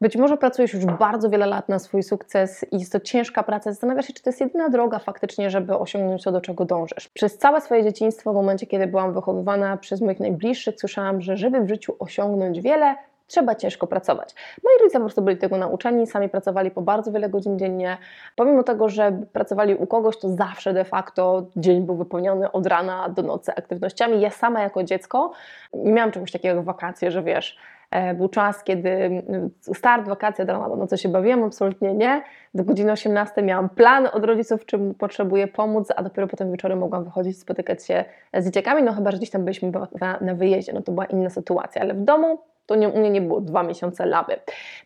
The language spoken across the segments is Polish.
Być może pracujesz już bardzo wiele lat na swój sukces i jest to ciężka praca. Zastanawiasz się, czy to jest jedyna droga faktycznie, żeby osiągnąć to, do czego dążysz. Przez całe swoje dzieciństwo, w momencie, kiedy byłam wychowywana przez moich najbliższych, słyszałam, że żeby w życiu osiągnąć wiele, trzeba ciężko pracować. Moi rodzice po prostu byli tego nauczeni, sami pracowali po bardzo wiele godzin dziennie. Pomimo tego, że pracowali u kogoś, to zawsze de facto dzień był wypełniony od rana do nocy aktywnościami. Ja sama jako dziecko nie miałam czegoś takiego jak wakacje, że wiesz, E, był czas, kiedy mm, start, wakacje, do rana do nocy się bawiłam, absolutnie nie. Do godziny 18 miałam plan od rodziców, czym potrzebuję pomóc, a dopiero potem wieczorem mogłam wychodzić, spotykać się z dzieciakami, no chyba, że gdzieś tam byliśmy na wyjeździe, no to była inna sytuacja, ale w domu to nie, u mnie nie było dwa miesiące lawy.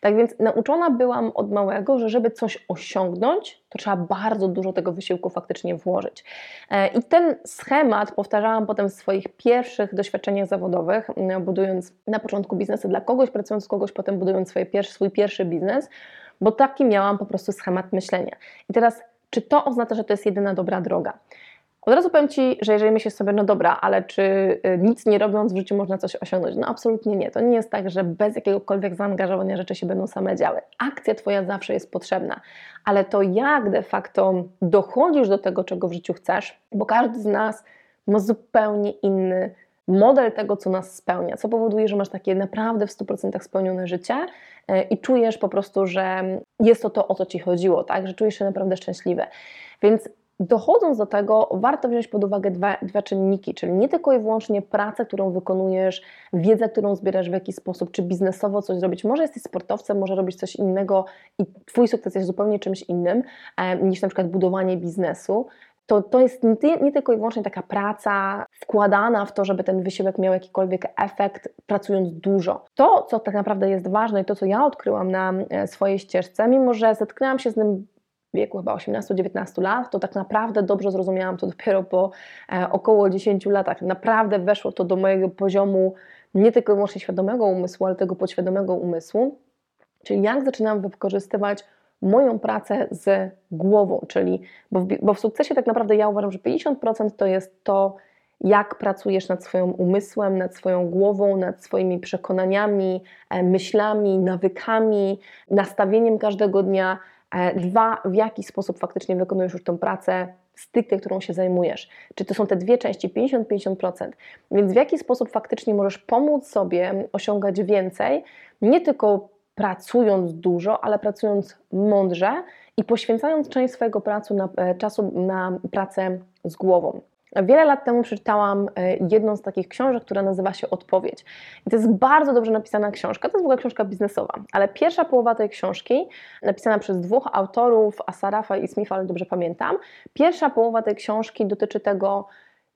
Tak więc nauczona byłam od małego, że żeby coś osiągnąć, to trzeba bardzo dużo tego wysiłku faktycznie włożyć. E, I ten schemat powtarzałam potem w swoich pierwszych doświadczeniach zawodowych, budując na początku biznesy dla kogoś, pracując z kogoś, potem budując swój pierwszy biznes, bo taki miałam po prostu schemat myślenia. I teraz, czy to oznacza, że to jest jedyna dobra droga? Od razu powiem Ci, że jeżeli myślisz sobie, no dobra, ale czy y, nic nie robiąc w życiu można coś osiągnąć? No absolutnie nie. To nie jest tak, że bez jakiegokolwiek zaangażowania rzeczy się będą same działy. Akcja Twoja zawsze jest potrzebna, ale to jak de facto dochodzisz do tego, czego w życiu chcesz, bo każdy z nas ma zupełnie inny model tego, co nas spełnia, co powoduje, że masz takie naprawdę w 100% spełnione życie y, i czujesz po prostu, że jest to to, o co Ci chodziło, tak? że czujesz się naprawdę szczęśliwy. Więc Dochodząc do tego, warto wziąć pod uwagę dwa, dwa czynniki, czyli nie tylko i wyłącznie pracę, którą wykonujesz, wiedzę, którą zbierasz w jakiś sposób, czy biznesowo coś zrobić. Może jesteś sportowcem, może robić coś innego i Twój sukces jest zupełnie czymś innym e, niż na przykład budowanie biznesu. To, to jest nie, nie, tylko i wyłącznie taka praca wkładana w to, żeby ten wysiłek miał jakikolwiek efekt, pracując dużo. To, co tak naprawdę jest ważne i to, co ja odkryłam na e, swojej ścieżce, mimo że zetknęłam się z tym wieku chyba 18-19 lat, to tak naprawdę dobrze zrozumiałam to dopiero po e, około 10 latach. Naprawdę weszło to do mojego poziomu nie tylko wyłącznie świadomego umysłu, ale tego podświadomego umysłu. Czyli jak zaczynam wykorzystywać moją pracę z głową, czyli bo w, bo w sukcesie tak naprawdę ja uważam, że 50% to jest to, jak pracujesz nad swoim umysłem, nad swoją głową, nad swoimi przekonaniami, e, myślami, nawykami, nastawieniem każdego dnia, dwa, w jaki sposób faktycznie wykonujesz już tą pracę stricte, którą się zajmujesz. Czy to są te dwie części, 50-50%. Więc w jaki sposób faktycznie możesz pomóc sobie osiągać więcej, nie tylko pracując dużo, ale pracując mądrze i poświęcając część swojego pracu na, e, czasu na pracę z głową. Wiele lat temu przeczytałam e, jedną z takich książek, która nazywa się Odpowiedź. I to jest bardzo dobrze napisana książka. To jest w ogóle książka biznesowa, ale pierwsza połowa tej książki, napisana przez dwóch autorów, Asarafa i Smitha, ale dobrze pamiętam, pierwsza połowa tej książki dotyczy tego,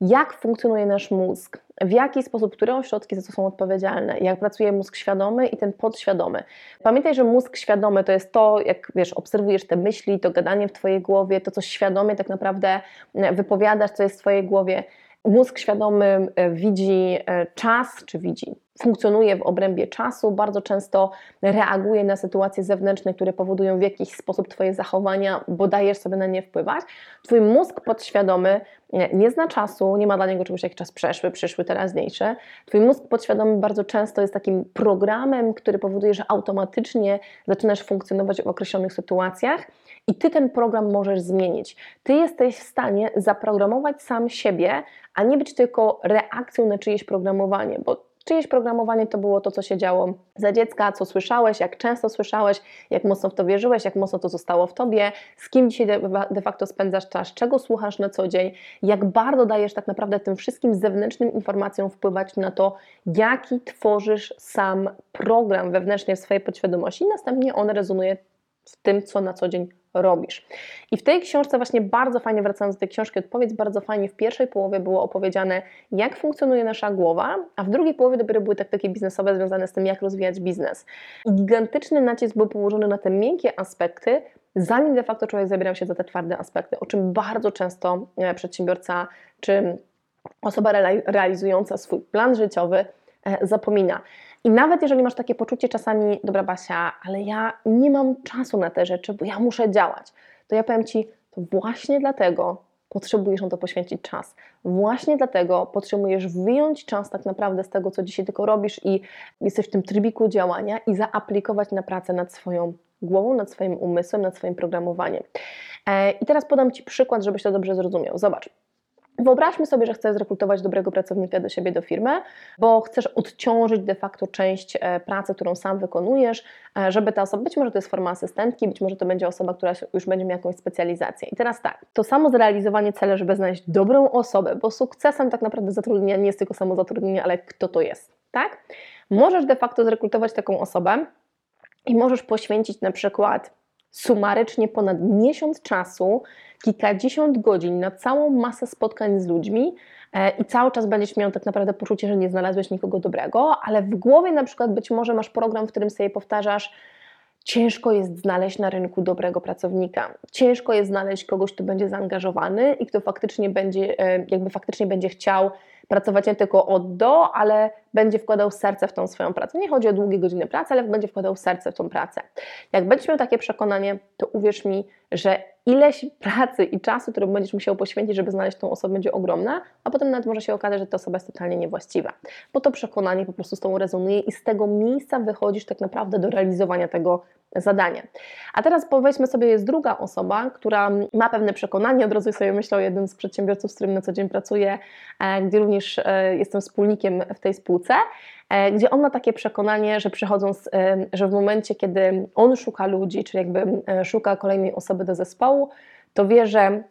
jak funkcjonuje nasz mózg, w jaki sposób, które ośrodki za to są odpowiedzialne, jak pracuje mózg świadomy i ten podświadomy. Pamiętaj, że mózg świadomy to jest to, jak wiesz, obserwujesz te myśli, to gadanie w Twojej głowie, to co świadomie tak naprawdę e, wypowiadasz, co jest w Twojej głowie. Mózg świadomy e, widzi e, czas, czy widzi funkcjonuje w obrębie czasu, bardzo często reaguje na sytuacje zewnętrzne, które powodują w jakiś sposób Twoje zachowania, bo dajesz sobie na nie wpływać. Twój mózg podświadomy nie zna czasu, nie ma dla niego czegoś jak czas przeszły, przyszły, teraźniejszy. Twój mózg podświadomy bardzo często jest takim programem, który powoduje, że automatycznie zaczynasz funkcjonować w określonych sytuacjach i Ty ten program możesz zmienić. Ty jesteś w stanie zaprogramować sam siebie, a nie być tylko reakcją na czyjeś programowanie, bo Czyjeś programowanie to było to, co się działo za dziecka, co słyszałeś, jak często słyszałeś, jak mocno w to wierzyłeś, jak mocno to zostało w tobie, z kim dzisiaj de facto spędzasz czas, czego słuchasz na co dzień, jak bardzo dajesz tak naprawdę tym wszystkim zewnętrznym informacjom wpływać na to, jaki tworzysz sam program wewnętrznie w swojej podświadomości i następnie on rezonuje w tym, co na co dzień robisz. I w tej książce właśnie bardzo fajnie, wracając do tej książki Odpowiedź, bardzo fajnie w pierwszej połowie było opowiedziane, jak funkcjonuje nasza głowa, a w drugiej połowie dopiero były taktyki biznesowe związane z tym, jak rozwijać biznes. I gigantyczny nacisk był położony na te miękkie aspekty, zanim de facto człowiek zabierał się za te twarde aspekty, o czym bardzo często e, przedsiębiorca czy osoba reali- realizująca swój plan życiowy e, zapomina. I nawet jeżeli masz takie poczucie czasami, dobra Basia, ale ja nie mam czasu na te rzeczy, bo ja muszę działać, to ja powiem Ci, to właśnie dlatego potrzebujesz na to poświęcić czas. Właśnie dlatego potrzebujesz wyjąć czas tak naprawdę z tego, co dzisiaj tylko robisz i jesteś w tym trybiku działania i zaaplikować na pracę nad swoją głową, nad swoim umysłem, nad swoim programowaniem. E, I teraz podam Ci przykład, żebyś to dobrze zrozumiał. Zobacz. Wyobraźmy sobie, że chcesz zrekrutować dobrego pracownika do siebie, do firmy, bo chcesz odciążyć de facto część e, pracy, którą sam wykonujesz, e, żeby ta osoba, być może to jest forma asystentki, być może to będzie osoba, która już będzie miała jakąś specjalizację. I teraz tak, to samo zrealizowanie celu, żeby znaleźć dobrą osobę, bo sukcesem tak naprawdę zatrudnienia nie jest tylko samo zatrudnienie, ale kto to jest, tak? Możesz de facto zrekrutować taką osobę i możesz poświęcić na przykład sumarycznie ponad miesiąc czasu, kilkadziesiąt godzin na całą masę spotkań z ludźmi e, i cały czas będziesz miał tak naprawdę poczucie, że nie znalazłeś nikogo dobrego, ale w głowie na przykład być może masz program, w którym sobie powtarzasz, ciężko jest znaleźć na rynku dobrego pracownika. Ciężko jest znaleźć kogoś, kto będzie zaangażowany i kto faktycznie będzie, e, jakby faktycznie będzie chciał pracować nie tylko od do, ale będzie wkładał serce w tą swoją pracę. Nie chodzi o długie godziny pracy, ale będzie wkładał serce w tą pracę. Jak będziesz miał takie przekonanie, to uwierz mi, że ileś pracy i czasu, który będziesz musiał poświęcić, żeby znaleźć tą osobę, będzie ogromna, a potem nawet może się okazać, że ta osoba jest totalnie niewłaściwa. Bo to przekonanie po prostu z tą rezonuje i z tego miejsca wychodzisz tak naprawdę do realizowania tego zadania. A teraz powiedzmy sobie, jest druga osoba, która ma pewne przekonanie, od razu sobie myślę o jednym z przedsiębiorców, z którym na co dzień pracuję, e, gdzie również e, jestem wspólnikiem w tej spółce, e, gdzie on ma takie przekonanie, że przychodząc, że w momencie, kiedy on szuka ludzi, czyli jakby szuka kolejnej osoby do zespołu, to wie, że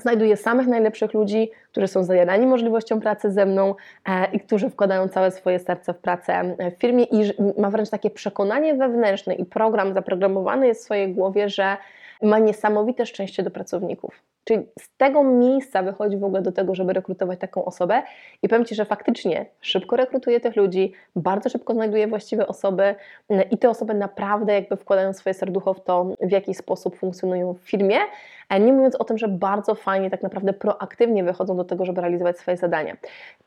znajduję samych najlepszych ludzi, którzy są zajarani możliwością pracy ze mną e, i którzy wkładają całe swoje serce w pracę e, w firmie i ma wręcz takie przekonanie wewnętrzne i program zaprogramowany jest w swojej głowie, że ma niesamowite szczęście do pracowników. Czyli z tego miejsca wychodzi w ogóle do tego, żeby rekrutować taką osobę i powiem Ci, że faktycznie szybko rekrutuje tych ludzi, bardzo szybko znajduje właściwe osoby mm, i te osoby naprawdę jakby wkładają swoje serducho w to, w jaki sposób funkcjonują w firmie, nie mówiąc o tym, że bardzo fajnie, tak naprawdę proaktywnie wychodzą do tego, żeby realizować swoje zadania.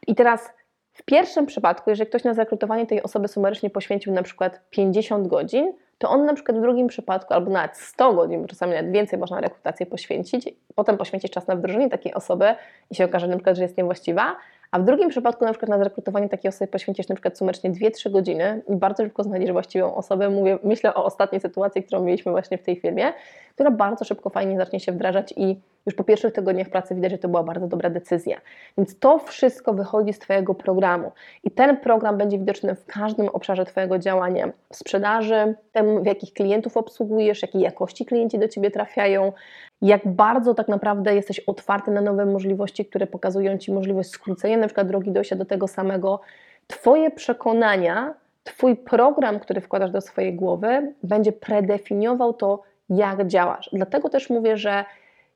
I teraz w pierwszym przypadku, jeżeli ktoś na zrekrutowanie tej osoby sumarycznie poświęcił na przykład 50 godzin, to on na przykład w drugim przypadku, albo nawet 100 godzin, czasami nawet więcej można na rekrutację poświęcić, potem poświęcić czas na wdrożenie takiej osoby i się okaże na przykład, że jest niewłaściwa, a w drugim przypadku na przykład na zrekrutowanie takiej osoby poświęcisz na przykład sumarycznie 2-3 godziny i bardzo szybko znajdziesz właściwą osobę. Mówię, myślę o ostatniej sytuacji, którą mieliśmy właśnie w tej firmie, która bardzo szybko, fajnie zacznie się wdrażać i już po pierwszych tygodniach pracy widać, że to była bardzo dobra decyzja. Więc to wszystko wychodzi z Twojego programu i ten program będzie widoczny w każdym obszarze Twojego działania. W sprzedaży, tym w jakich klientów obsługujesz, jakiej jakości klienci do Ciebie trafiają, jak bardzo tak naprawdę jesteś otwarty na nowe możliwości, które pokazują Ci możliwość skrócenia na przykład drogi dojścia do tego samego. Twoje przekonania, Twój program, który wkładasz do swojej głowy, będzie predefiniował to, jak działasz. Dlatego też mówię, że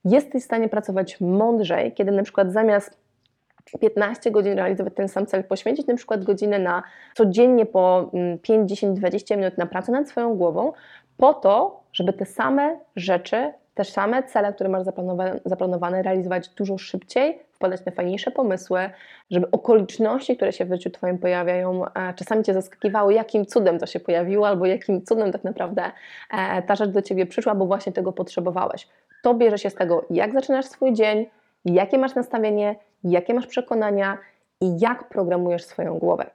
jesteś w stanie pracować mądrzej, kiedy na przykład zamiast 15 godzin realizować ten sam cel, poświęcić na przykład godzinę na codziennie po 5, 10, 20 minut na pracę nad swoją głową, po to, żeby te same rzeczy, te same cele, które masz zaplanowane, zaplanowane realizować dużo szybciej, wpadać na fajniejsze pomysły, żeby okoliczności, które się w życiu Twoim pojawiają, e, czasami Cię zaskakiwały, jakim cudem to się pojawiło, albo jakim cudem tak naprawdę e, ta rzecz do Ciebie przyszła, bo właśnie tego potrzebowałeś. To bierze się z tego, jak zaczynasz swój dzień, jakie masz nastawienie, jakie masz przekonania i jak programujesz swoją głowę.